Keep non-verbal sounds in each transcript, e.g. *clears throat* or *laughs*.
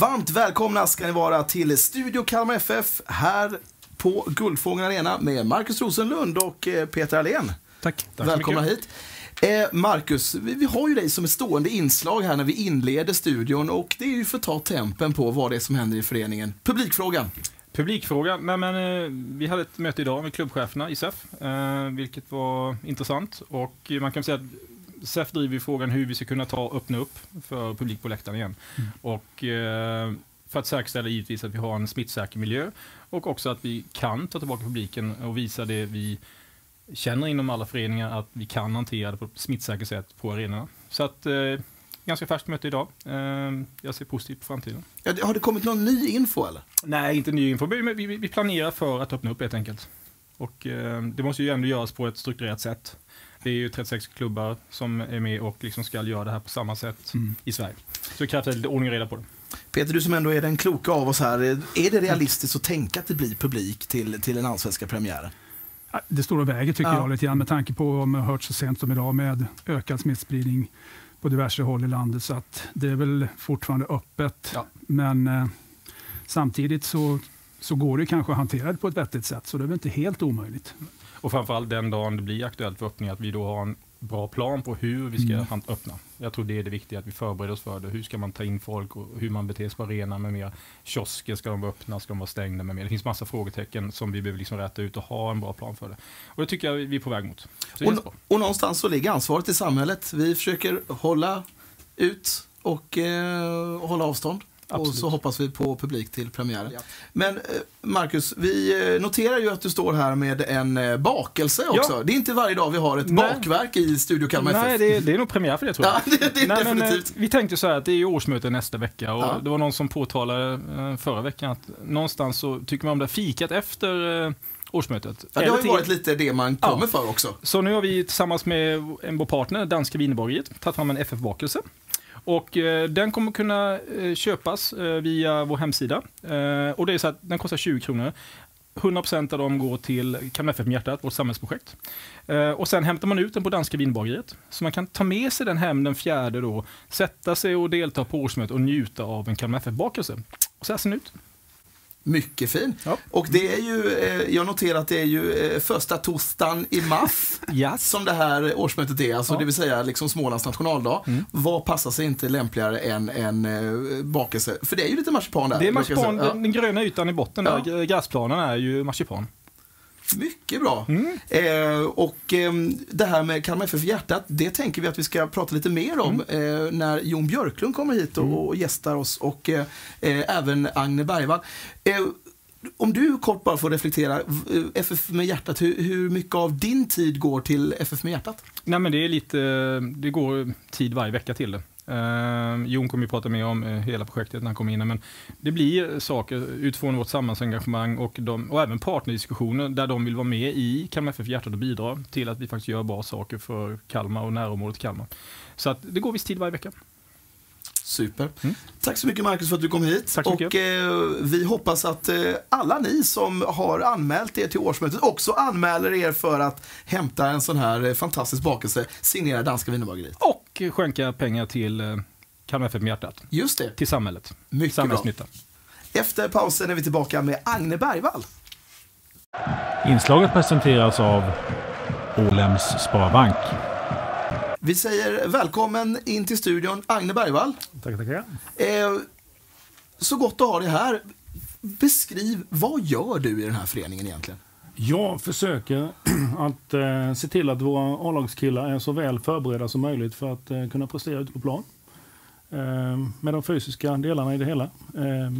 Varmt välkomna ska ni vara till Studio Kalmar FF här på Guldfågeln Arena med Markus Rosenlund och eh, Peter Allén. Tack. Tack Välkomna hit. Eh, Marcus, vi, har ju dig som ett stående inslag här när vi inleder studion och det är ju för att ta tempen på vad det är som händer i föreningen. Publikfrågan. Publikfråga. Nej, men, eh, vi hade ett möte idag med klubbcheferna i SEF, vilket var intressant. Och man kan säga att SEF driver frågan hur vi ska kunna ta öppna upp för publik på läktaren igen. Mm. Och, eh, för att säkerställa givetvis att vi har en smittsäker miljö och också att vi kan ta tillbaka publiken och visa det vi känner inom alla föreningar att vi kan hantera det på ett smittsäkert sätt på arenorna. Så att, eh, ganska färskt möte idag. Eh, jag ser positivt på framtiden. Har det kommit någon ny info eller? Nej, inte ny info. Vi, vi, vi planerar för att öppna upp helt enkelt. Och eh, det måste ju ändå göras på ett strukturerat sätt. Det är ju 36 klubbar som är med och liksom ska göra det här på samma sätt mm. i Sverige. Så det krävs lite ordning och reda på det. Peter, du som ändå är den kloka av oss här. Är det realistiskt att tänka att det blir publik till, till den allsvenska premiären? Det står och väger tycker ja. jag lite grann med tanke på vad man har hört så sent som idag med ökad smittspridning på diverse håll i landet. Så att det är väl fortfarande öppet. Ja. Men eh, samtidigt så, så går det kanske att hantera det på ett vettigt sätt. Så det är väl inte helt omöjligt. Och framförallt den dagen det blir aktuellt för öppning, att vi då har en bra plan på hur vi ska mm. öppna. Jag tror det är det viktiga, att vi förbereder oss för det. Hur ska man ta in folk och hur man beter sig på arenan med mer. Kiosker, ska de vara öppna, ska de vara stängda med mer. Det finns massa frågetecken som vi behöver liksom rätta ut och ha en bra plan för det. Och det tycker jag vi är på väg mot. Och, och, någonstans så ligger ansvaret i samhället. Vi försöker hålla ut och eh, hålla avstånd. Absolut. Och så hoppas vi på publik till premiären. Ja. Men eh, Marcus, vi eh, noterar ju att du står här med en eh, bakelse också. Ja. Det är inte varje dag vi har ett Nej. bakverk i Studio Kalmar FF. Nej, det är, det är nog premiär för det tror jag. *laughs* Ja, det, det är Nej, definitivt. Men, vi tänkte så här att det är årsmöte nästa vecka och ja. det var någon som påtalade förra veckan att någonstans så tycker man om det fikat efter årsmötet. Ja, det har ju varit lite det man kommer för också. Så nu har vi tillsammans med en vår partner, Danska Wienerborgeriet, tagit fram en FF-bakelse. Och eh, den kommer kunna eh, köpas eh, via vår hemsida. Eh, och det är så att den kostar 20 kronor. 100% av dem går till Kalmar FF med hjärtat, vårt samhällsprojekt. Eh, och sen hämtar man ut den på Danska vinbageriet. Så man kan ta med sig den hem den fjärde då, sätta sig och delta på årsmötet och njuta av en Kalmar FF-bakelse. Och så här ser den ut. Mycket fin. Ja. Och det är ju, eh, jag noterar att det är ju eh, första torsdagen i mars *laughs* yes. som det här årsmötet är, alltså ja. det vill säga liksom Smålands nationaldag. Mm. Vad passar sig inte lämpligare än en eh, bakelse? För det är ju lite marsipan där. Det är marsipan, den, den gröna ytan i botten där, gräsplanen är ju marsipan. Mycket bra. Mm. Eh, och eh, det här med Kalmar FF hjärtat, det tänker vi att vi ska prata lite mer om mm. eh, när Jon Björklund kommer hit och, mm. och gästar oss och eh, eh, även Agne Bergvall. Eh, om du kort bara får reflektera, FF med hjärtat, hur, hur, mycket av din tid går till FF med hjärtat? Nej men det är lite, det går tid varje vecka till det. Uh, Jon kommer ju prata mer om uh, hela projektet när han kommer in, men det blir saker utifrån vårt samhällsengagemang och, de, och även partnerdiskussioner där de vill vara med i Kalmar FF Hjärtat och bidra till att vi faktiskt gör bra saker för Kalmar och närområdet Kalmar. Så att det går viss tid varje vecka. Super. Mm. Tack så mycket Marcus för att du kom hit. Och eh, vi hoppas att eh, alla ni som har anmält er till årsmötet också anmäler er för att hämta en sån här eh, fantastisk bakelse signerad Danska Wienerbageriet. Och skänka pengar till eh, Kalmar FF med hjärtat. Just det. Till samhället. Mycket Samhällsnytta. Bra. Efter pausen är vi tillbaka med Agne Bergvall. Inslaget presenteras av Ålems Sparbank. Vi säger välkommen in till studion, Agne Bergvall. Tackar, tackar. Eh, så gott att ha dig här. Beskriv, vad gör du i den här föreningen egentligen? Jag försöker *clears throat* att eh, se till att våra A-lagskillar är så väl förberedda som möjligt för att eh, kunna prestera ute på plan. Eh, med de fysiska delarna i det hela. Eh,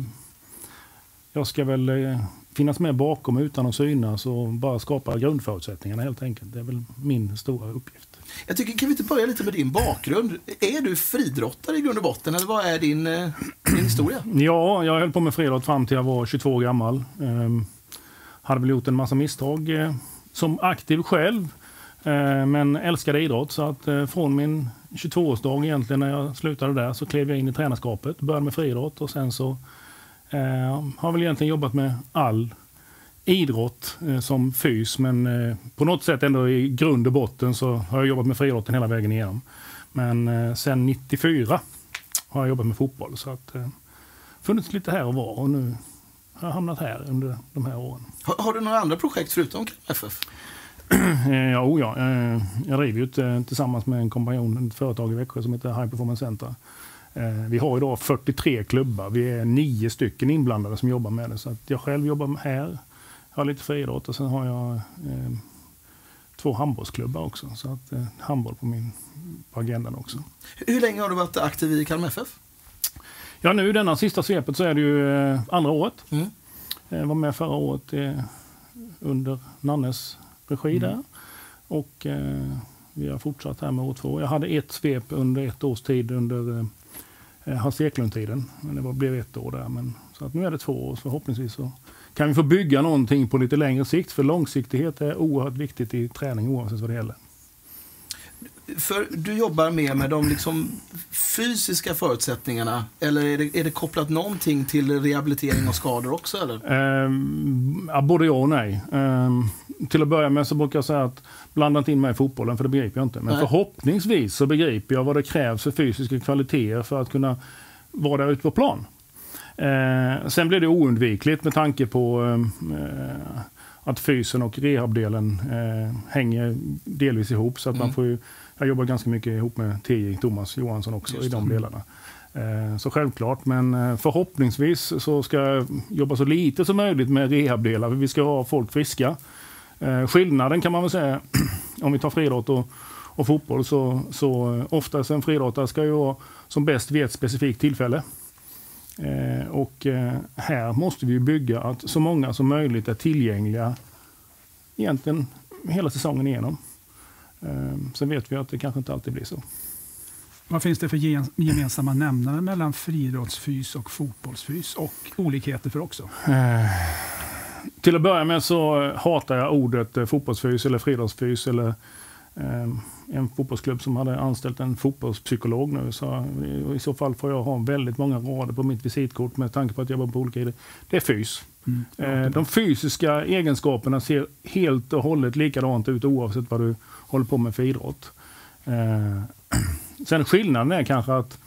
jag ska väl eh, finnas med bakom utan att synas och bara skapa grundförutsättningarna helt enkelt. Det är väl min stora uppgift. Jag tycker, kan vi inte börja lite med din bakgrund? Är du fridrottare i grund och botten, eller vad är din, eh, din historia? Ja, jag höll på med friidrott fram till jag var 22 år gammal. Hade väl gjort en massa misstag eh, som aktiv själv, eh, men älskade idrott. Så att eh, från min 22-årsdag egentligen när jag slutade där så klev jag in i tränarskapet, började med friidrott och sen så eh, har väl egentligen jobbat med all idrott eh, som fys, men eh, på något sätt ändå i grund och botten så har jag jobbat med friidrotten hela vägen igenom. Men eh, sen 94 har jag jobbat med fotboll. Så att, eh, funnits lite här och var och nu har hamnat här under de här åren. Har, har du några andra projekt förutom FF? *clears throat* Eh, ja, oh ja, eh, jag driver ju ett, eh, tillsammans med en kompanjon ett företag i Växjö som heter High Performance Center. Vi har idag 43 klubbar. Vi är nio stycken inblandade som jobbar med det. Så att jag själv jobbar här, jag har lite friidrott och sen har jag eh, två handbollsklubbar också. Så att eh, handboll på, min, på agendan också. Hur länge har du varit aktiv i Kalmar FF? Ja, nu denna sista svepet så är det ju eh, andra året. Mm. Jag var med förra året eh, under Nannes regi mm. där. Och eh, vi har fortsatt här med år två. Jag hade ett svep under ett års tid under eh, Hans Eklund-tiden. Men det var, blev ett år där. Men, så att nu är det två år. Så förhoppningsvis så kan vi få bygga någonting på lite längre sikt. För långsiktighet är oerhört viktigt i träning oavsett vad det gäller. För du jobbar mer med de liksom fysiska förutsättningarna eller är det, är det kopplat någonting till rehabilitering och skador också? Eller? Um, ja, både ja och nej. Um, till att börja med så brukar jag säga att blanda inte in mig i fotbollen för det begriper jag inte. Men nej. förhoppningsvis så begriper jag vad det krävs för fysiska kvaliteter för att kunna vara där ute på plan. Uh, sen blir det oundvikligt med tanke på uh, att fysen och rehabdelen uh, hänger delvis ihop. Så att mm. man får ju, jag jobbar ganska mycket ihop med TJ, Thomas Johansson också i de delarna. Eh, så självklart, men eh, förhoppningsvis så ska jag jobba så lite som möjligt med rehabdelar. Vi ska ha folk friska. Eh, skillnaden kan man väl säga, *clears throat* om vi tar friidrott och, och fotboll, så, så oftast en friidrottare ska ju vara som bäst vid ett specifikt tillfälle. Och här måste vi bygga att så många som möjligt är tillgängliga egentligen hela säsongen igenom. Sen vet vi att det kanske inte alltid blir så. Vad finns det för gemensamma nämnare mellan friidrottsfys och fotbollsfys och olikheter för också? Eh, till att börja med så hatar jag ordet eh, fotbollsfys eller friidrottsfys eller eh, en fotbollsklubb som hade anställt en fotbollspsykolog nu. Så I så fall får jag ha väldigt många rader på mitt visitkort med tanke på att jag jobbar på olika idrotter. Det är fys. Mm. Eh, de fysiska egenskaperna ser helt och hållet likadant ut oavsett vad du håller på med för idrott. Eh, *clears throat* Sen skillnaden är kanske att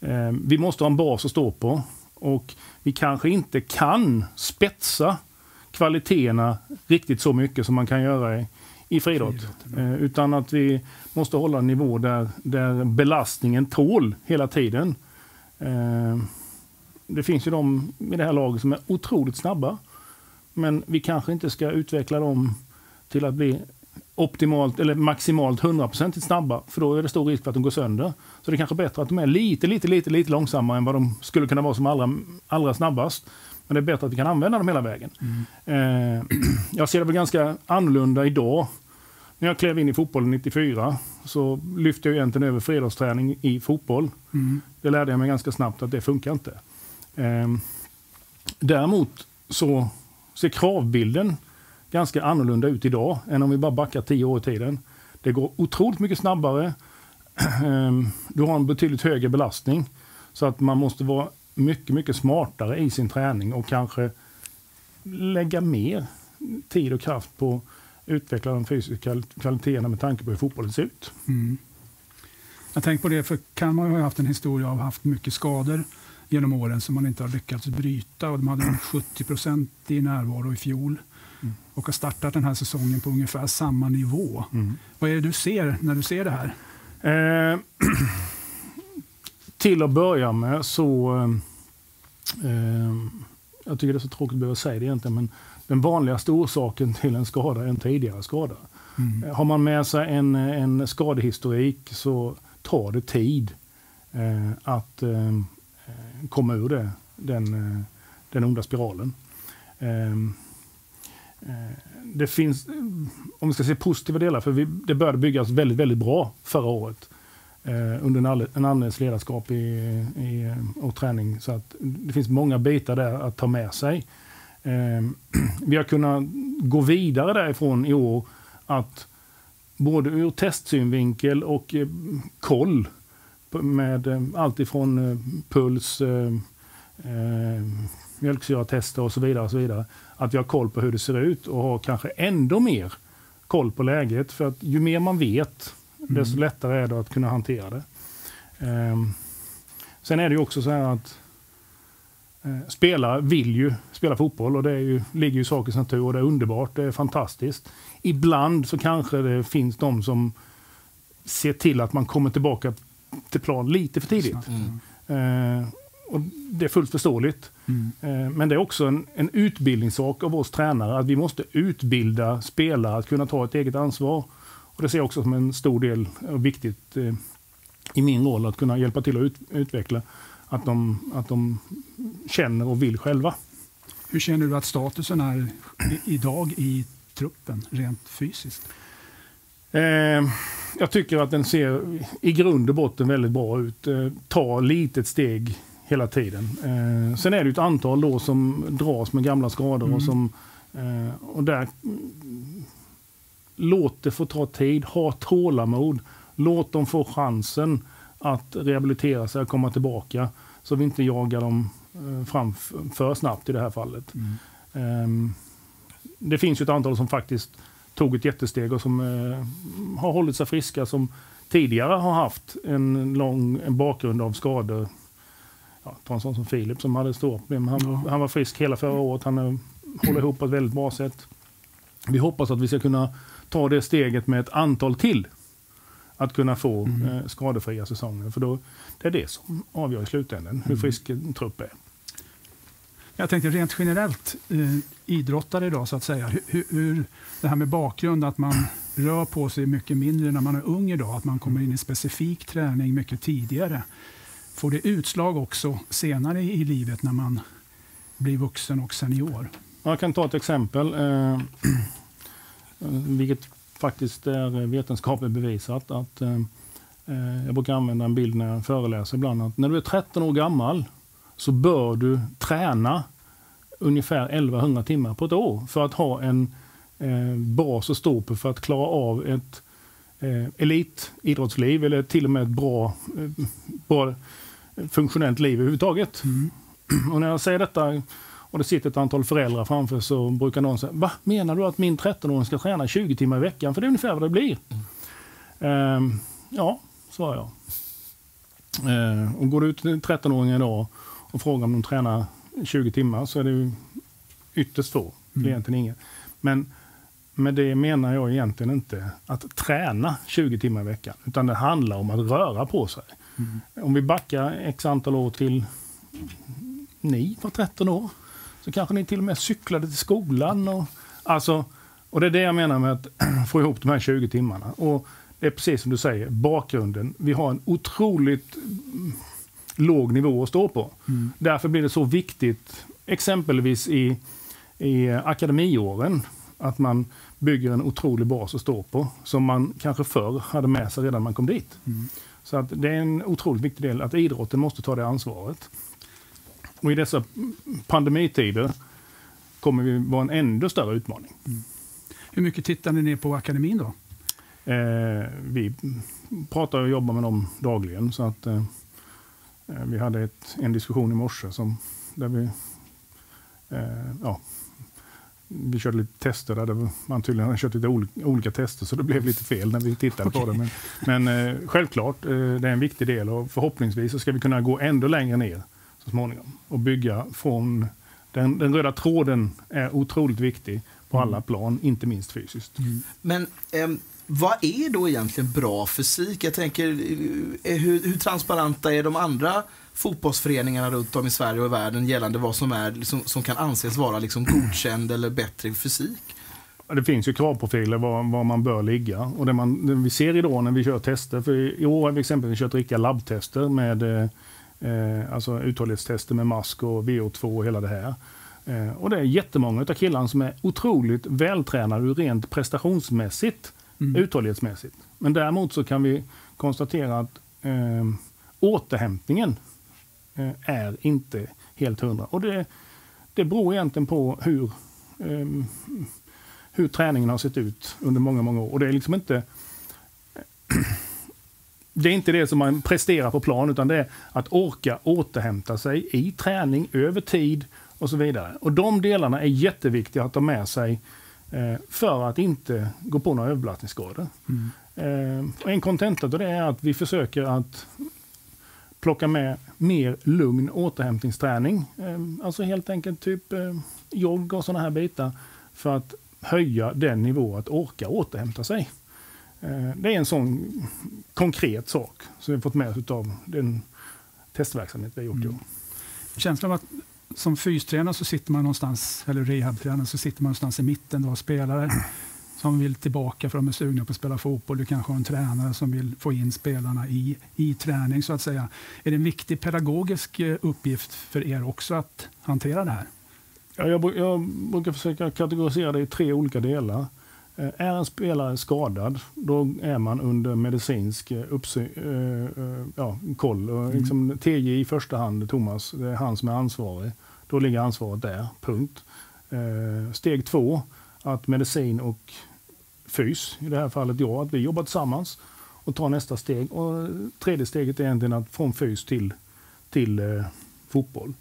eh, vi måste ha en bas att stå på och vi kanske inte kan spetsa kvaliteterna riktigt så mycket som man kan göra i, i friidrott. Utan att vi måste hålla en nivå där, där belastningen tål hela tiden. Det finns ju de i det här laget som är otroligt snabba. Men vi kanske inte ska utveckla dem till att bli optimalt eller maximalt 100% snabba, för då är det stor risk för att de går sönder. Så det är kanske bättre att de är lite, lite, lite, lite långsammare än vad de skulle kunna vara som allra, allra snabbast. Men det är bättre att vi kan använda dem hela vägen. Mm. Eh, jag ser det väl ganska annorlunda idag. När jag klev in i fotbollen 94 så lyfte jag egentligen över fredagsträning i fotboll. Mm. Det lärde jag mig ganska snabbt att det funkar inte. Eh, däremot så ser kravbilden ganska annorlunda ut idag än om vi bara backar tio år i tiden. Det går otroligt mycket snabbare. *clears throat* Ehm, du har en betydligt högre belastning. Så att man måste vara mycket, mycket smartare i sin träning och kanske lägga mer tid och kraft på att utveckla de fysiska kvaliteterna med tanke på hur fotbollen ser ut. Mm. Jag tänker på det, för Kalmar har haft en historia av haft mycket skador genom åren som man inte har lyckats bryta. Och de hade 70 procent i närvaro i fjol mm. och har startat den här säsongen på ungefär samma nivå. Mm. Vad är det du ser när du ser det här? Eh, *clears throat* till att börja med så... Eh, jag tycker det är så tråkigt att behöva säga det egentligen, men den vanligaste orsaken till en skada är en tidigare skada. Mm. Har man med sig en, en skadehistorik så tar det tid eh, att eh, Eh, komma ur det, den, eh, den onda spiralen. Ehm, eh, det finns, om vi ska se positiva delar, för vi, det började byggas väldigt, väldigt bra förra året under en Annes ledarskap i, i, och träning. Så att det finns många bitar där att ta med sig. Ehm, *clears throat* vi har kunnat gå vidare därifrån i år att både ur testsynvinkel och koll med eh, allt ifrån eh, puls, eh, mjölksyratester och så vidare. Och så vidare att vi har koll på hur det ser ut och har kanske ändå mer koll på läget. För att ju mer man vet desto lättare är det att kunna hantera det. Um, sen är det ju också så här att uh, spelare vill ju spela fotboll och det är ju, ligger ju i sakens natur och det är underbart, det är fantastiskt. Ibland så kanske det finns de som ser till att man kommer tillbaka till plan lite för tidigt. Mm. Uh, och det är fullt förståeligt. Mm. Uh, men det är också en, en utbildningssak av oss tränare att vi måste utbilda spelare att kunna ta ett eget ansvar. Och Det ser jag också som en stor del och viktigt eh, i min roll att kunna hjälpa till att ut, utveckla att de, att de känner och vill själva. Hur känner du att statusen är idag i truppen rent fysiskt? Eh, jag tycker att den ser i grund och botten väldigt bra ut. Eh, tar litet steg hela tiden. Eh, sen är det ett antal då som dras med gamla skador mm. och som eh, och där låt det få ta tid, ha tålamod. Låt dem få chansen att rehabilitera sig och komma tillbaka. Så vi inte jagar dem eh, fram för snabbt i det här fallet. Mm. Um, det finns ju ett antal som faktiskt tog ett jättesteg och som uh, har hållit sig friska som tidigare har haft en lång en bakgrund av skador. Ja, ta en sån som Filip som hade stora problem. Han, mm. han var frisk hela förra året. Han uh, håller ihop på ett väldigt bra sätt. Vi hoppas att vi ska kunna ta det steget med ett antal till. Att kunna få mm. eh, skadefria säsonger. För då, det är det som avgör i slutändan hur mm. frisk en trupp är. Jag tänkte rent generellt, eh, idrottare idag så att säga, hur, hur, det här med bakgrund, att man rör på sig mycket mindre när man är ung idag, att man kommer in i specifik träning mycket tidigare. Får det utslag också senare i livet när man blir vuxen och senior? Jag kan ta ett exempel. Eh, *clears throat* vilket faktiskt är vetenskapligt bevisat. Att, eh, eh, jag brukar använda en bild när jag föreläser ibland. Att när du är 13 år gammal så bör du träna ungefär 1100 timmar på ett år för att ha en eh, bas att stå på för att klara av ett eh, elitidrottsliv eller till och med ett bra, eh, bra funktionellt liv överhuvudtaget. Mm. Och när jag säger detta och det sitter ett antal föräldrar framför så brukar någon säga, va menar du att min 13-åring ska träna 20 timmar i veckan? För det är ungefär vad det blir. Mm. Um, ja, svarar jag. Uh, och går du ut till 13-åringar idag och frågar om de tränar 20 timmar så är det ju ytterst få, mm. egentligen ingen. Men med det menar jag egentligen inte att träna 20 timmar i veckan, utan det handlar om att röra på sig. Mm. Om vi backar x antal år till ni var 13 år, så kanske ni till och med cyklade till skolan. Och, alltså, och det är det jag menar med att *clears throat* få ihop de här 20 timmarna. Och det är precis som du säger, bakgrunden. Vi har en otroligt låg nivå att stå på. Mm. Därför blir det så viktigt, exempelvis i, i akademiåren, att man bygger en otrolig bas att stå på, som man kanske förr hade med sig redan man kom dit. Mm. Så att det är en otroligt viktig del, att idrotten måste ta det ansvaret. Och i dessa pandemitider kommer vi vara en ännu större utmaning. Mm. Hur mycket tittar ni ner på akademin då? Eh, vi pratar och jobbar med dem dagligen. Så att, eh vi hade ett, en diskussion i morse som, där vi, eh, ja, vi körde lite tester där man tydligen hade kört lite olika, olika, tester så det blev lite fel när vi tittade okay. på det. Men, men eh, självklart, eh, det är en viktig del och förhoppningsvis så ska vi kunna gå ännu längre ner så småningom. Och bygga från... Den, den röda tråden är otroligt viktig på mm. alla plan, inte minst fysiskt. Mm. Men eh, vad är då egentligen bra fysik? Jag tänker, eh, eh, hur, hur, transparenta är de andra fotbollsföreningarna runt om i Sverige och i världen gällande vad som, är, liksom, som kan anses vara liksom godkänd eller bättre fysik? Det finns ju kravprofiler var, var man bör ligga. Och det, man, det vi ser idag när vi kör tester, för i år har vi exempelvis kört riktiga labbtester med eh, Eh, alltså uthållighetstester med mask och VO2 och hela det här. Eh, och det är jättemånga av killarna som är otroligt vältränade rent prestationsmässigt, mm. uthållighetsmässigt. Men däremot så kan vi konstatera att eh, återhämtningen eh, är inte helt hundra. Och det, det beror egentligen på hur, eh, hur träningen har sett ut under många, många år. Och det är liksom inte *clears throat* det är inte det som man presterar på plan, utan det är att orka återhämta sig i träning över tid och så vidare. Och De delarna är jätteviktiga att ta med sig Eh, för att inte gå på några överbelastningsskador. Mm. Eh, en kontenta av det är att vi försöker att plocka med mer lugn återhämtningsträning. Eh, alltså helt enkelt typ jogg och sådana här bitar för att höja den nivå att orka återhämta sig. Det är en sån konkret sak som vi fått med oss av den testverksamhet vi har gjort. Mm. Känslan av att som fystränare så sitter man någonstans, eller rehabtränare så sitter man någonstans i mitten. Du har spelare som vill tillbaka för de är sugna på att spela fotboll. Du kanske har en tränare som vill få in spelarna i, i träning så att säga. Är det en viktig pedagogisk eh, uppgift för er också att hantera det här? Ja, jag, jag brukar försöka kategorisera det i tre olika delar. Eh, är en spelare skadad, då är man under medicinsk eh, uppsy, äh, ja, koll. Mm. Liksom, TJ i första hand, Thomas, det är han som är ansvarig. Då ligger ansvaret där, punkt. Eh, steg två, att medicin och fys, i det här fallet jag, att vi jobbar tillsammans och tar nästa steg. Och tredje steget är egentligen att från fys till, till eh, fotboll.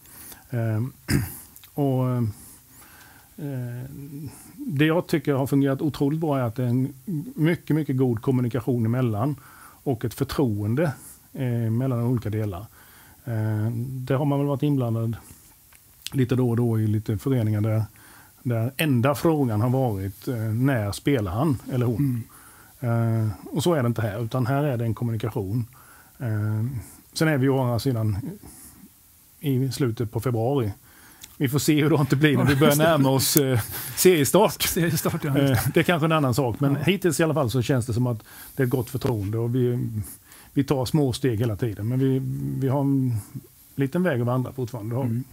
Ehm, *clears throat* och Eh, det jag tycker har fungerat otroligt bra är att det är en mycket, mycket god kommunikation emellan och ett förtroende eh, mellan olika delar. Eh, det har man väl varit inblandad lite då och då i lite föreningar där, där enda frågan har varit när spelar han eller hon? Mm. och så är det inte här, utan här är det en kommunikation. sen är vi å andra sidan i slutet på februari vi får se hur det inte blir när vi börjar närma oss eh, seriestart. seriestart ja. eh, det är kanske en annan sak, men ja. hittills i alla fall så känns det som att det är ett gott förtroende och vi, vi tar små steg hela tiden. Men vi, vi har en liten väg att vandra fortfarande. Mm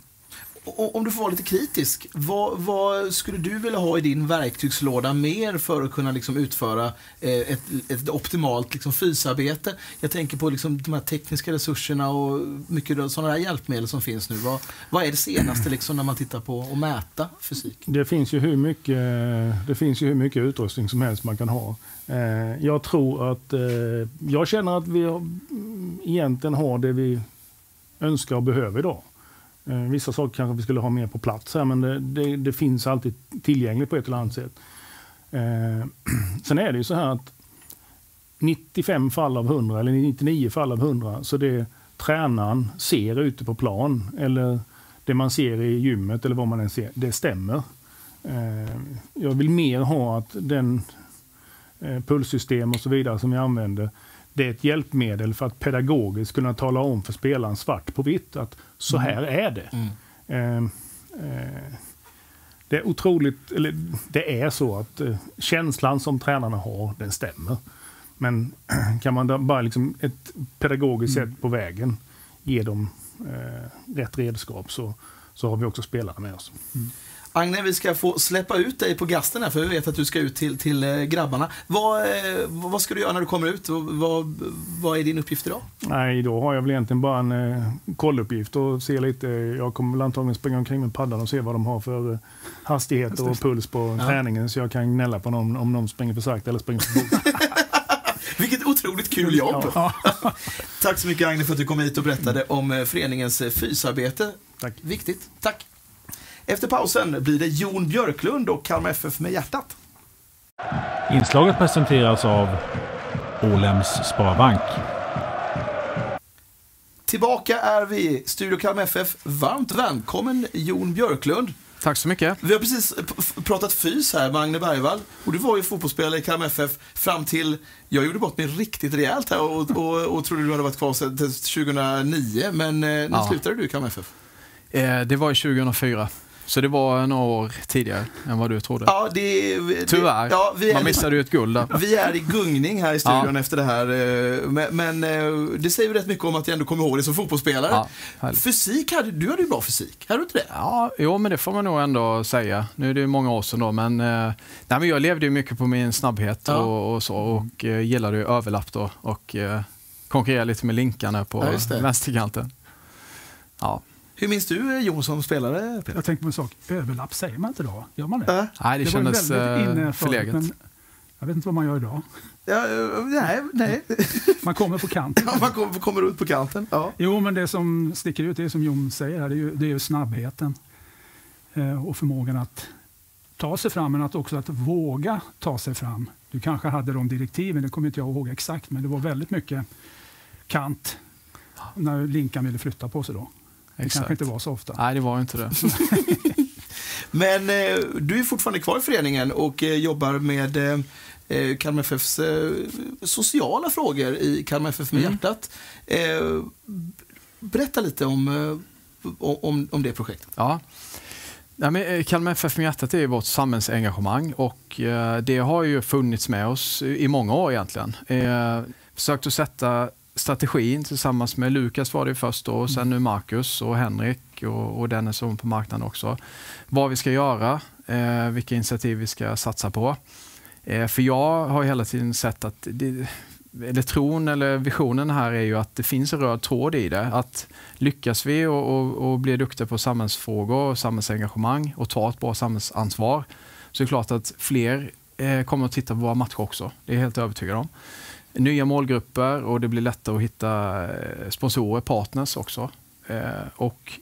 om du får vara lite kritisk, vad, vad, skulle du vilja ha i din verktygslåda mer för att kunna liksom utföra eh, ett, ett optimalt liksom, fysarbete? Jag tänker på liksom, de här tekniska resurserna och mycket sådana här hjälpmedel som finns nu. Vad, vad är det senaste liksom, när man tittar på att mäta fysik? Det finns ju hur mycket, det finns ju hur mycket utrustning som helst man kan ha. Eh, jag tror att, eh, jag känner att vi egentligen har det vi önskar och behöver idag. Eh, vissa saker kanske vi skulle ha mer på plats här, men det, det, det finns alltid tillgängligt på ett eller annat sätt. Eh, *clears throat* sen är det ju så här att 95 fall av 100, eller 99 fall av 100, så det tränaren ser ute på plan, eller det man ser i gymmet, eller vad man än ser, det stämmer. Eh, jag vill mer ha att den eh, pulssystem och så vidare som vi använder, det är ett hjälpmedel för att pedagogiskt kunna tala om för spelaren svart på vitt att så mm. här är det. Mm. Eh, eh, det är otroligt, eller det är så att eh, känslan som tränarna har, den stämmer. Men *clears throat* kan man bara liksom ett pedagogiskt mm. sätt på vägen ge dem eh, rätt redskap så, så har vi också spelarna med oss. Mm. Agne, vi ska få släppa ut dig på gasten här, för vi vet att du ska ut till, till eh, grabbarna. Vad, eh, vad ska du göra när du kommer ut? Vad, vad är din uppgift idag? Nej, då har jag väl egentligen bara en eh, kolluppgift och se lite. Jag kommer väl antagligen springa omkring med paddan och se vad de har för eh, hastighet och puls på ja. träningen, så jag kan gnälla på dem om de springer för sakta eller springer för fort. *laughs* Vilket otroligt kul jobb! Ja. *laughs* Tack så mycket Agne för att du kom hit och berättade om föreningens fysarbete. Tack. Viktigt. Tack! Efter pausen blir det Jon Björklund och Kalmar FF med hjärtat. Inslaget presenteras av Ålems Sparbank. Tillbaka är vi, Studio Kalmar FF. Varmt välkommen Jon Björklund. Tack så mycket. Vi har precis pratat fys här med Agne Bergvall. Och du var ju fotbollsspelare i Kalmar FF fram till, jag gjorde bort mig riktigt rejält här och, och, och trodde du hade varit kvar sedan 2009. Men eh, när ja. slutade du i Kalmar FF? Eh, det var 2004. Så det var några år tidigare än vad du trodde? Ja, det, det Tyvärr. Ja, vi är, Man missade ju ett guld där. Vi är i gungning här i studion ja. efter det här. Eh, men, men, eh, det säger ju rätt mycket om att jag ändå kommer ihåg det som fotbollsspelare. Ja, fysik, hade, du hade ju bra fysik. Hade du inte det? Ja, jo, men det får man nog ändå säga. Nu är det ju många år sedan då, men, eh, nej, men jag levde ju mycket på min snabbhet ja. och, och, så och gillade ju överlapp då och konkurrerade lite med linkarna på ja, vänsterkanten. Ja. Hur minns du eh, Jon som spelare? Peter? Jag tänkte på en sak. Överlapp säger man inte då? Gör man det? Äh. Nej, det, det kändes uh, förlegat. Men jag vet inte vad man gör idag. Ja, eh, nej, nej. *laughs* Man kommer på kanten. Ja, man kommer, kommer ut på kanten. Ja. Jo, men det som sticker ut, det som Jon säger här, det är ju, det är ju snabbheten. Eh, och förmågan att ta sig fram, men att också att våga ta sig fram. Du kanske hade de direktiven, det kommer inte jag ihåg exakt, men det var väldigt mycket kant när Linkan ville flytta på sig då. Det Exakt. kanske inte var så ofta. Nej, det var inte det. *laughs* Men eh, du är fortfarande kvar i föreningen och eh, jobbar med eh, eh, Kalmar FFs eh, sociala frågor i Kalmar FF med Mm. hjärtat. Eh, berätta lite om, eh, om, om det projektet. Ja. Ja, men Kalmar FF med hjärtat är vårt samhällsengagemang och det har ju funnits med oss i många år egentligen. Eh, försökt att sätta strategin tillsammans med Lukas var det först då, och sen nu Marcus och Henrik och, och Dennis som är på marknaden också. Vad vi ska göra, eh, vilka initiativ vi ska satsa på. Eh, för jag har hela tiden sett att det, eller tron eller visionen här är ju att det finns en röd tråd i det. Att lyckas vi och, och, och bli duktiga på samhällsfrågor och samhällsengagemang och ta ett bra samhällsansvar så är det klart att fler eh, kommer att titta på våra matcher också. Det är jag helt övertygad om. Nya målgrupper och det blir lättare att hitta eh, sponsorer, partners också. Eh, och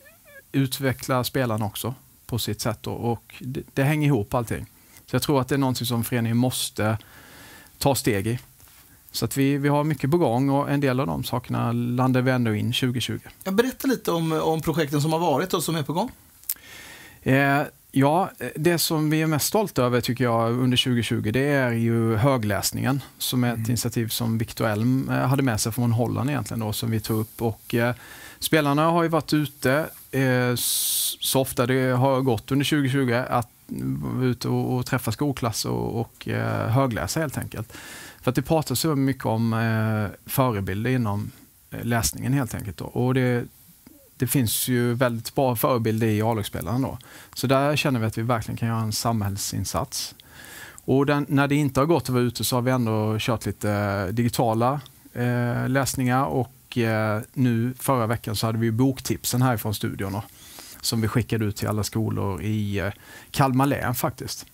utveckla spelarna också på sitt sätt. Och det, det hänger ihop allting. Så jag tror att det är någonting som föreningen måste ta steg i. Så att vi, vi har mycket på gång och en del av de sakerna landar vi ändå in 2020. Jag berätta lite om, om projekten som har varit och som är på gång. Eh, ja, det som vi är mest stolta över tycker jag under 2020 det är ju högläsningen som är ett initiativ som Victor Elm eh, hade med sig från Holland egentligen då, som vi tog upp. Och, eh, spelarna har ju varit ute eh, så ofta det har gått under 2020 att vara ute och, och träffa skolklass och, och eh, högläsa helt enkelt. För att det pratas så mycket om eh, förebilder inom eh, läsningen helt enkelt. Då. Och det, det finns ju väldigt bra förebilder i A-lagsspelarna då. Så där känner vi att vi verkligen kan göra en samhällsinsats. Och den, när det inte har gått att vara ute så har vi ändå kört lite eh, digitala eh, läsningar och eh, nu förra veckan så hade vi boktipsen härifrån studion då, som vi skickade ut till alla skolor i eh, Kalmar län faktiskt.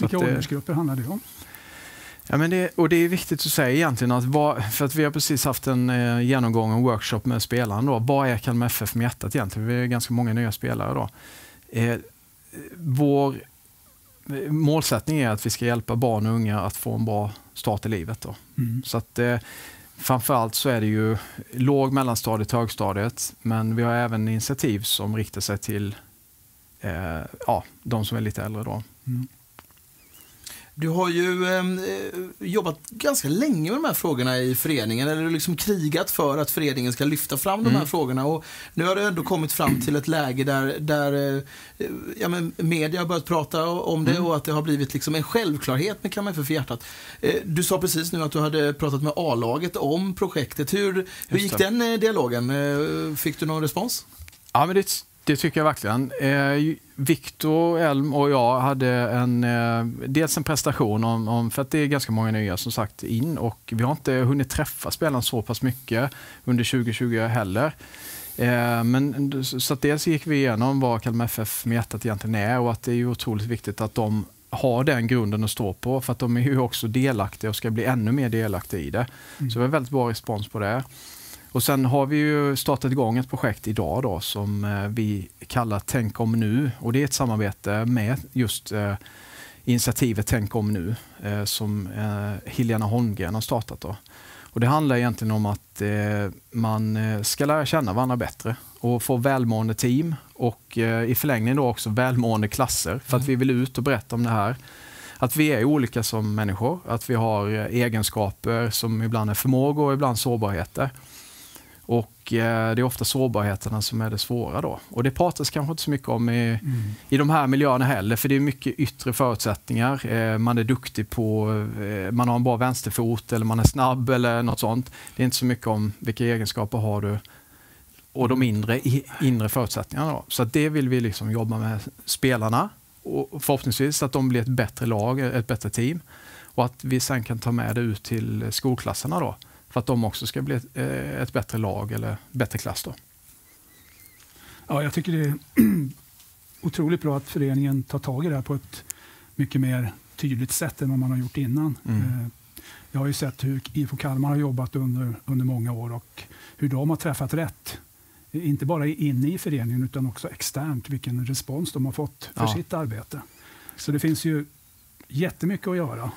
Vilka eh, åldersgrupper handlar det om? Ja, men det, och det är viktigt att säga egentligen att vad, för att vi har precis haft en eh, genomgång, en workshop med spelarna. Då. Vad är Kalmar FF med hjärtat egentligen? Vi är ganska många nya spelare då. Eh, vår eh, målsättning är att vi ska hjälpa barn och unga att få en bra start i livet. Då. Mm. Så att, eh, framförallt så är det ju låg, mellanstadiet, högstadiet. Men vi har även initiativ som riktar sig till eh, ja, de som är lite äldre. Då. Mm. Du har ju eh, jobbat ganska länge med de här frågorna i föreningen, eller liksom krigat för att föreningen ska lyfta fram de här Mm. frågorna. Och nu har det ändå kommit fram till ett läge där, där eh, ja, men media har börjat prata om det Mm. och att det har blivit liksom en självklarhet med Kalmar FF för hjärtat. Eh, du sa precis nu att du hade pratat med A-laget om projektet. Hur, hur gick den eh, dialogen? Eh, Fick du någon respons? Ja, men det, det tycker jag verkligen. Eh, Viktor Elm och jag hade en, eh, dels en prestation om, om, för att det är ganska många nya som sagt in och vi har inte hunnit träffa spelarna så pass mycket under 2020 heller. Eh, men, så att dels gick vi igenom vad Kalmar FF med hjärtat egentligen är och att det är otroligt viktigt att de har den grunden att stå på för att de är ju också delaktiga och ska bli ännu mer delaktiga i det. Så det var väldigt bra respons på det. Och sen har vi ju startat igång ett projekt idag då som eh, vi kallar Tänk om nu och det är ett samarbete med just eh, initiativet Tänk om nu eh, som eh, Helena Holmgren har startat. Då. Och det handlar egentligen om att eh, man eh, ska lära känna varandra bättre och få välmående team och eh, i förlängningen då också välmående klasser för att vi vill ut och berätta om det här. Att vi är olika som människor, att vi har egenskaper som ibland är förmågor och ibland sårbarheter. Och eh, det är ofta sårbarheterna som är det svåra då. Och det pratas kanske inte så mycket om i, i de här miljöerna heller, för det är mycket yttre förutsättningar. Eh, man är duktig på, eh, man har en bra vänsterfot eller man är snabb eller något sånt. Det är inte så mycket om vilka egenskaper har du och de inre, inre förutsättningarna. Då. Så det vill vi liksom jobba med spelarna och förhoppningsvis att de blir ett bättre lag, ett bättre team. Och att vi sen kan ta med det ut till skolklasserna då. För att de också ska bli ett, eh, ett bättre lag eller bättre klass. Då. Ja, jag tycker det är *clears throat* otroligt bra att föreningen tar tag i det här på ett mycket mer tydligt sätt än vad man har gjort innan. Mm. Eh, Jag har ju sett hur IFK Kalmar har jobbat under, under många år och hur de har träffat rätt. Inte bara inne i föreningen utan också externt, vilken respons de har fått för Ja. sitt arbete. Så det finns ju jättemycket att göra.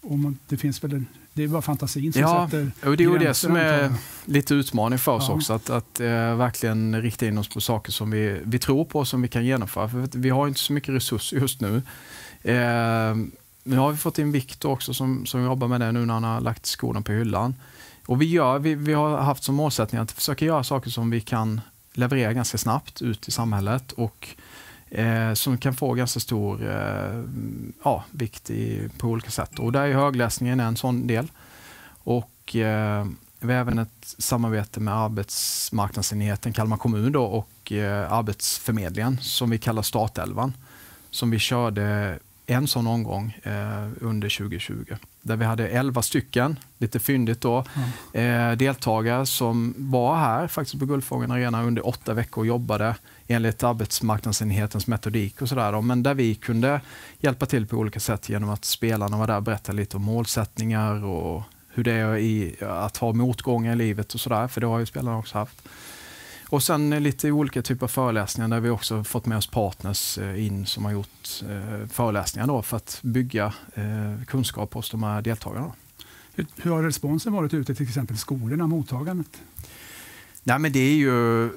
Och det finns väl det är bara fantasin som ja, sätter och Det är det som är lite utmaning för oss ja. också. Att, att uh, verkligen rikta in oss på saker som vi, vi tror på och som vi kan genomföra. För vi har inte så mycket resurser just nu. Uh, nu har vi fått in Viktor också som, som jobbar med det nu när han har lagt skolan på hyllan. Och vi, gör, vi, vi har haft som målsättning att försöka göra saker som vi kan leverera ganska snabbt ut i samhället och eh, som kan få ganska stor eh, ja, vikt i, på olika sätt. Och där är högläsningen en sån del. Och eh, vi har även ett samarbete med arbetsmarknadsenheten Kalmar kommun då, och eh, Arbetsförmedlingen som vi kallar Startelvan. Som vi körde en sån omgång eh, under 2020. Där vi hade 11 stycken, lite fyndigt då, mm. eh, deltagare som var här faktiskt på Guldfågeln Arena under åtta veckor och jobbade enligt arbetsmarknadsenhetens metodik och sådär. Men där vi kunde hjälpa till på olika sätt genom att spelarna var där och berättade lite om målsättningar och hur det är i, att ha motgångar i livet och sådär, för det har ju spelarna också haft. Och sen lite olika typer av föreläsningar där vi också fått med oss partners eh, in som har gjort eh, föreläsningar då för att bygga eh, kunskap hos de här deltagarna. Hur har responsen varit ute till exempel skolorna, mottagandet? Nej, men det är ju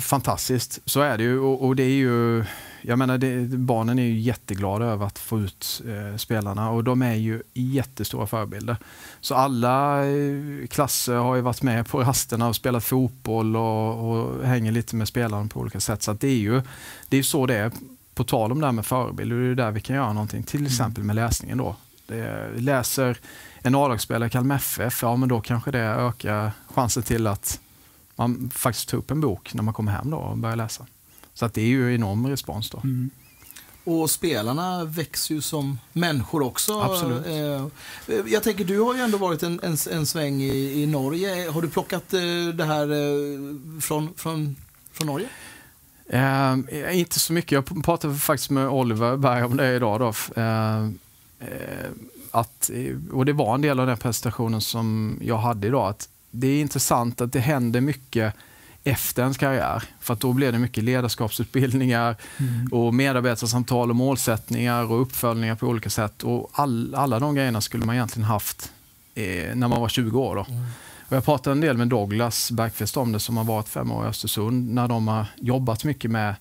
fantastiskt, så är det ju. Och, och det är ju jag menar, det, barnen är ju jätteglada över att få ut eh, spelarna och de är ju jättestora förebilder. Så alla eh, klasser har ju varit med på rasterna och spelat fotboll och, och hänger lite med spelarna på olika sätt. Så det är ju det är så det är. På tal om det här med förebilder, det är där vi kan göra någonting, till mm. exempel med läsningen. då. Det, läser en A-lagsspelare Kalmar FF, ja men då kanske det ökar chansen till att man faktiskt tar upp en bok när man kommer hem då och börjar läsa. Så att det är ju enorm respons då. Mm. Och spelarna växer ju som människor också. Absolut. Eh, jag tänker, du har ju ändå varit en, en, en sväng i, i, Norge. Har du plockat eh, det här eh, från, från, från Norge? Eh, inte så mycket. Jag pratade faktiskt med Oliver Berg om det idag. Då. Eh, att, och det var en del av den presentationen som jag hade idag. Att det är intressant att det händer mycket efter ens karriär. För att då blir det mycket ledarskapsutbildningar mm. och medarbetarsamtal och målsättningar och uppföljningar på olika sätt. Och all, alla de grejerna skulle man egentligen haft eh, när man var 20 år. Då. Mm. Och jag pratade en del med Douglas Bergqvist om det som har varit fem år i Östersund när de har jobbat mycket med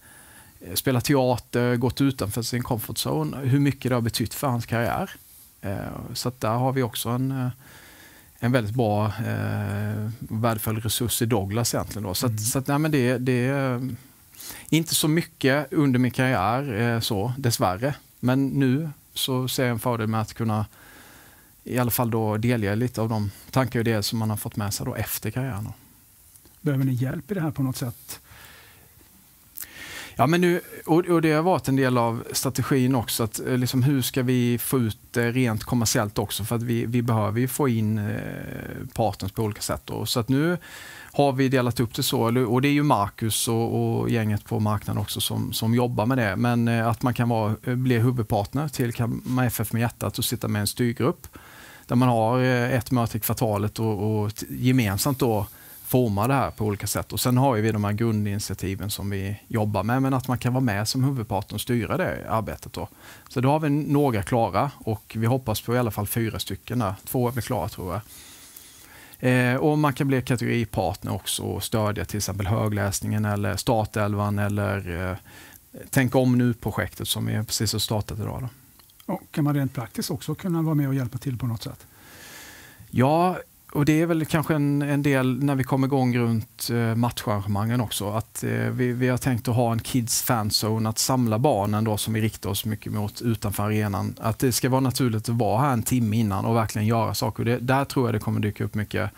eh, spela teater, gått utanför sin comfort zone, hur mycket det har betytt för hans karriär. Eh, så där har vi också en eh, en väldigt bra eh, värdefull resurs i Douglas egentligen. Då. Så, mm. att, så att, nej, men det, det är inte så mycket under min karriär, eh, så, dessvärre. Men nu så ser jag en fördel med att kunna i alla fall då delge lite av de tankar och idéer som man har fått med sig då efter karriären. Behöver ni hjälp i det här på något sätt? Ja, men nu, och, och, det har varit en del av strategin också. Att, eh, liksom, hur ska vi få ut det rent kommersiellt också? För att vi, vi behöver ju få in eh, partners på olika sätt. Då. Så att nu har vi delat upp det så. Och det är ju Marcus och, och gänget på marknaden också som, som jobbar med det. Men eh, att man kan vara, eh, bli huvudpartner till Kalmar FF med hjärtat och sitta med en styrgrupp. Där man har ett möte i kvartalet och, och gemensamt då forma det här på olika sätt. Och Sen har vi de här grundinitiativen som vi jobbar med, men att man kan vara med som huvudpartner och styra det arbetet. Då. Så då har vi några klara och vi hoppas på i alla fall fyra stycken. Där. Två är väl klara tror jag. Eh, och Man kan bli kategoripartner också och stödja till exempel högläsningen eller startelvan eller eh, Tänk om nu-projektet som vi precis har startat idag. Då. Och kan man rent praktiskt också kunna vara med och hjälpa till på något sätt? Ja, och det är väl kanske en, en del när vi kommer igång runt eh, matcharrangemangen också. Att eh, vi, vi har tänkt att ha en Kids Fanzone, att samla barnen då som vi riktar oss mycket mot utanför arenan. Att det ska vara naturligt att vara här en timme innan och verkligen göra saker. Det, där tror jag det kommer dyka upp mycket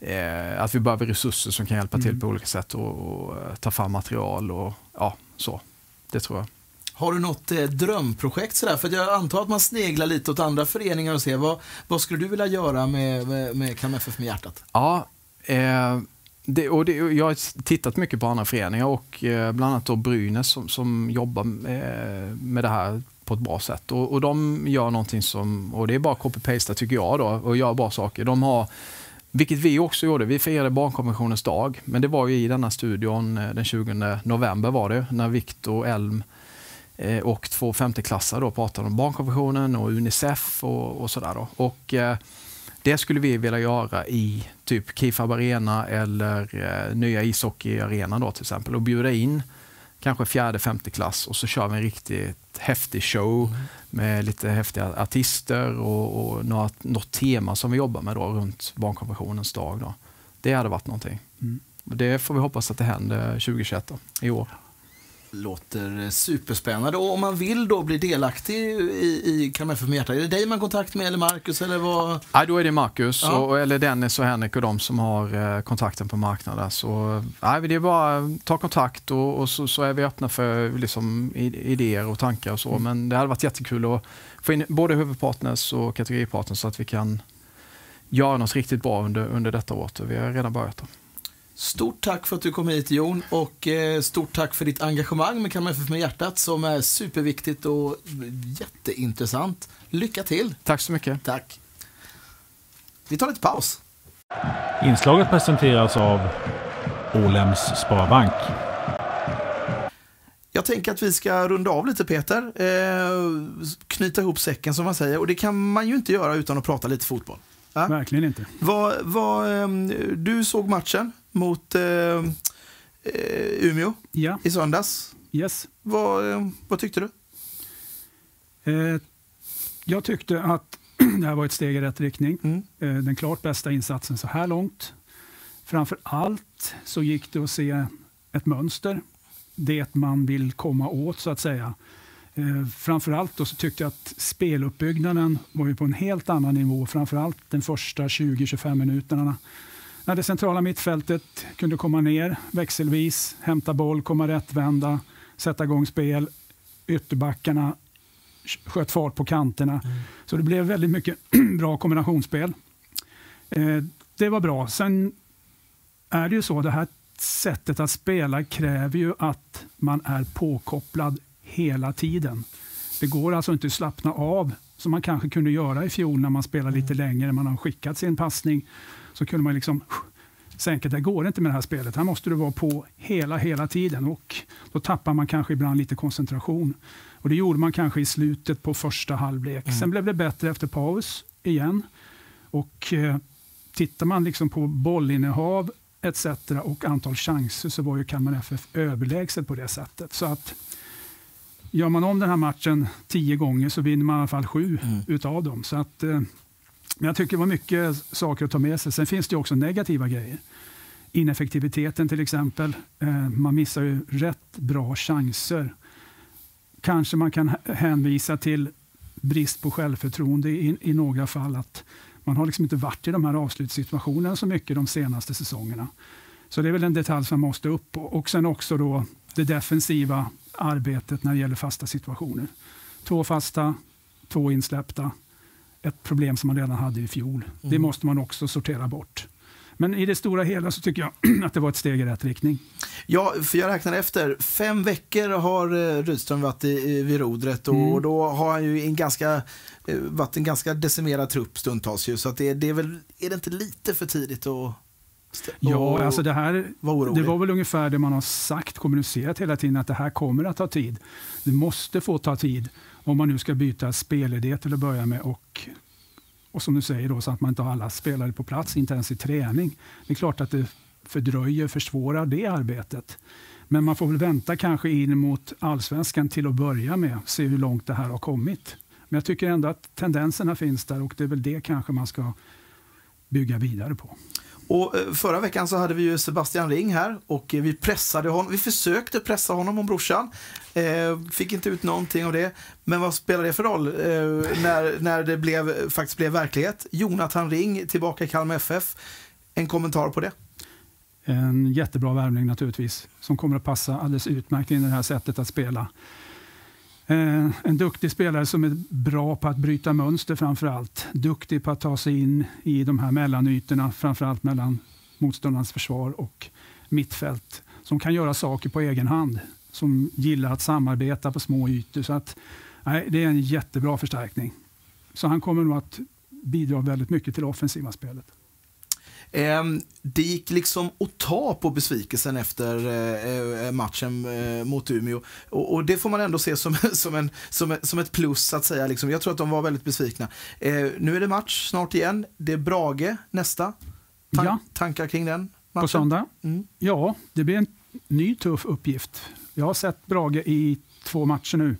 eh, att vi behöver resurser som kan hjälpa till mm. på olika sätt och, och, eh, ta fram material och ja, så. Det tror jag. Har du något eh, drömprojekt sådär? För jag antar att man sneglar lite åt andra föreningar och ser vad, vad skulle du vilja göra med, med, med KMFF FF med hjärtat? Ja, eh, det, och det, jag har tittat mycket på andra föreningar och eh, bland annat då Brynäs som, som jobbar med, med det här på ett bra sätt. Och, och de gör någonting som, och det är bara copy-pasta tycker jag då, och gör bra saker. De har vilket vi också gjorde. Vi firade barnkonventionens dag. Men det var ju i denna studion eh, den 20 november var det, när Viktor Elm och två femteklassare då pratade om barnkonventionen och Unicef och, och sådär. Då. Och, eh, det skulle vi vilja göra i typ Kifab Arena eller eh, nya ishockeyarenan då till exempel och bjuda in kanske fjärde, femte klass och så kör vi en riktigt häftig show mm. med lite häftiga artister och, och något, något tema som vi jobbar med då runt barnkonventionens dag. Då. Det hade varit någonting. Mm. Det får vi hoppas att det händer 2021 då, i år. Låter superspännande. Och om man vill då bli delaktig i, i FF med hjärta, är det dig man kontakt med eller Marcus? Eller vad? Ja, då är det Marcus, ja. och, eller Dennis och Henrik och de som har eh, kontakten på marknaden. Så, ja, det är bara att ta kontakt och, och så, så, är vi öppna för liksom, idéer och tankar och så. Mm. Men det hade varit jättekul att få in både huvudpartners och kategoripartners så att vi kan göra något riktigt bra under, under detta året. Vi har redan börjat. Då. Stort tack för att du kom hit Jon och eh, stort tack för ditt engagemang med Kalmar FF med hjärtat som är superviktigt och jätteintressant. Lycka till! Tack så mycket. Tack. Vi tar lite paus. Inslaget presenteras av Ålems Sparbank. Jag tänker att vi ska runda av lite Peter. Eh, knyta ihop säcken som man säger. Och det kan man ju inte göra utan att prata lite fotboll. Ja? Verkligen inte. Vad, vad, eh, du såg matchen mot eh, eh, Umeå ja. i söndags. Yes. Vad, eh, vad tyckte du? Eh, jag tyckte att *clears throat* det här var ett steg i rätt riktning. Mm. Eh, den klart bästa insatsen så här långt. Framför allt så gick det att se ett mönster. Det man vill komma åt så att säga. Eh, framförallt då så tyckte jag att speluppbyggnaden var ju på en helt annan nivå. Framförallt den första 20-25 minuterna när det centrala mittfältet kunde komma ner växelvis, hämta boll, komma rättvända, sätta igång spel. Ytterbackarna sköt fart på kanterna. Mm. Så det blev väldigt mycket *clears throat* bra kombinationsspel. Eh, det var bra. Sen är det ju så, det här sättet att spela kräver ju att man är påkopplad hela tiden. Det går alltså inte att slappna av som man kanske kunde göra i fjol när man spelade lite mm. längre. Man har skickat sin passning så kunde man liksom sänka. Det går inte med det här spelet. Här måste du vara på hela, hela tiden och då tappar man kanske ibland lite koncentration. Och Det gjorde man kanske i slutet på första halvlek. Mm. Sen blev det bättre efter paus igen. Och eh, Tittar man liksom på bollinnehav etc. och antal chanser så var ju Kalmar FF överlägset på det sättet. Så att Gör man om den här matchen tio gånger så vinner man i alla fall sju mm. utav dem. Så att, eh, men jag tycker det var mycket saker att ta med sig. Sen finns det också negativa grejer. Ineffektiviteten till exempel. Eh, man missar ju rätt bra chanser. Kanske man kan hänvisa till brist på självförtroende i, i några fall. att Man har liksom inte varit i de här avslutssituationerna så mycket de senaste säsongerna. Så det är väl en detalj som måste upp. Och sen också då det defensiva arbetet när det gäller fasta situationer. Två fasta, två insläppta ett problem som man redan hade i fjol. Mm. Det måste man också sortera bort. Men i det stora hela så tycker jag *clears throat* att det var ett steg i rätt riktning. Ja, för jag räknar efter. Fem veckor har eh, Rydström varit i, vid rodret och mm. då har han ju en ganska, eh, varit en ganska decimerad trupp stundtals. Ju, så att det, det är, väl, är det inte lite för tidigt att Ja, alltså det här var det var väl ungefär det man har sagt, kommunicerat hela tiden, att det här kommer att ta tid. Det måste få ta tid om man nu ska byta spelidé till att börja med och, och som du säger då, så att man inte har alla spelare på plats, inte ens i träning. Det är klart att det fördröjer, försvårar det arbetet. Men man får väl vänta kanske in mot allsvenskan till att börja med, se hur långt det här har kommit. Men jag tycker ändå att tendenserna finns där och det är väl det kanske man ska bygga vidare på. Och eh, förra veckan så hade vi ju Sebastian Ring här och vi pressade honom. Vi försökte pressa honom om brorsan. Eh, fick inte ut någonting av det. Men vad spelar det för roll eh, när, när det blev, faktiskt blev verklighet? Jonathan Ring tillbaka i Kalmar FF. En kommentar på det? En jättebra värvning naturligtvis, som kommer att passa alldeles utmärkt in i det här sättet att spela. Eh, en duktig spelare som är bra på att bryta mönster framför allt. Duktig på att ta sig in i de här mellanytorna, framför allt mellan motståndarens försvar och mittfält. Som kan göra saker på egen hand. Som gillar att samarbeta på små ytor. Så att, nej, det är en jättebra förstärkning. Så han kommer nog att bidra väldigt mycket till det offensiva spelet. Eh, det gick liksom att ta på besvikelsen efter eh, eh matchen eh, mot Umeå. Och, och, det får man ändå se som, *laughs* som, en, som, som ett plus, att säga. Liksom. Jag tror att de var väldigt besvikna. Eh, nu är det match snart igen. Det är Brage nästa. Tan ja. Tankar kring den matchen? På söndag? Mm. Ja, det blir en ny tuff uppgift. Jag har sett Brage i två matcher nu.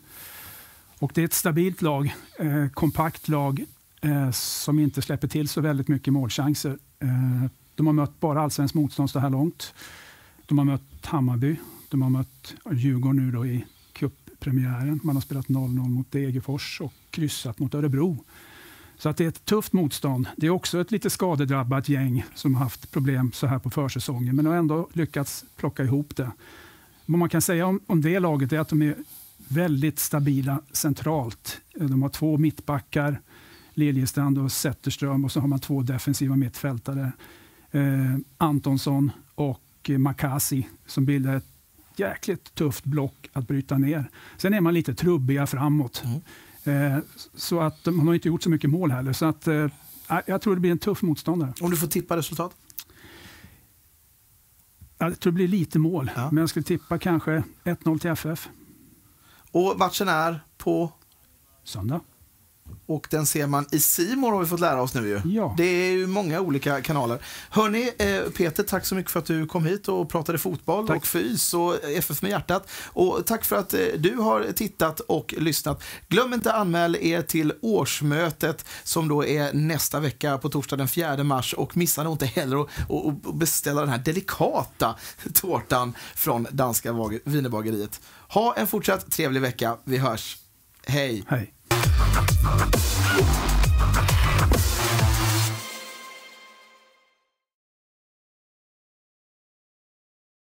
Och det är ett stabilt lag, eh, kompakt lag eh, som inte släpper till så väldigt mycket målchanser. Eh, de har mött bara allsvenskt motstånd så här långt. De har mött Hammarby, de har mött Djurgården nu då i cuppremiären. Man har spelat 0-0 mot Degerfors och kryssat mot Örebro. Så att det är ett tufft motstånd. Det är också ett lite skadedrabbat gäng som har haft problem så här på försäsongen, men har ändå lyckats plocka ihop det. Vad man kan säga om, om det laget är att de är väldigt stabila centralt. Eh, de har två mittbackar, Liljestrand och Zetterström och så har man två defensiva mittfältare. Eh, Antonsson och Makasi som bildar ett jäkligt tufft block att bryta ner. Sen är man lite trubbiga framåt. Mm. Eh, så att man har inte gjort så mycket mål heller. Så att, eh, jag tror det blir en tuff motståndare. Om du får tippa resultat? Jag tror det blir lite mål, ja. men jag skulle tippa kanske 1-0 till FF. Och matchen är på? Söndag. Och den ser man i Simor har vi fått lära oss nu ju. Ja. Det är ju många olika kanaler. Hörni, eh, Peter, tack så mycket för att du kom hit och pratade fotboll tack. och fys och FF med hjärtat. Och tack för att eh, du har tittat och lyssnat. Glöm inte anmäl er till årsmötet som då är nästa vecka på torsdag den 4 mars och missa nog inte heller att beställa den här delikata *laughs* tårtan från danska wienerbageriet. Ha en fortsatt trevlig vecka. Vi hörs. Hej. Hej. フフフフ。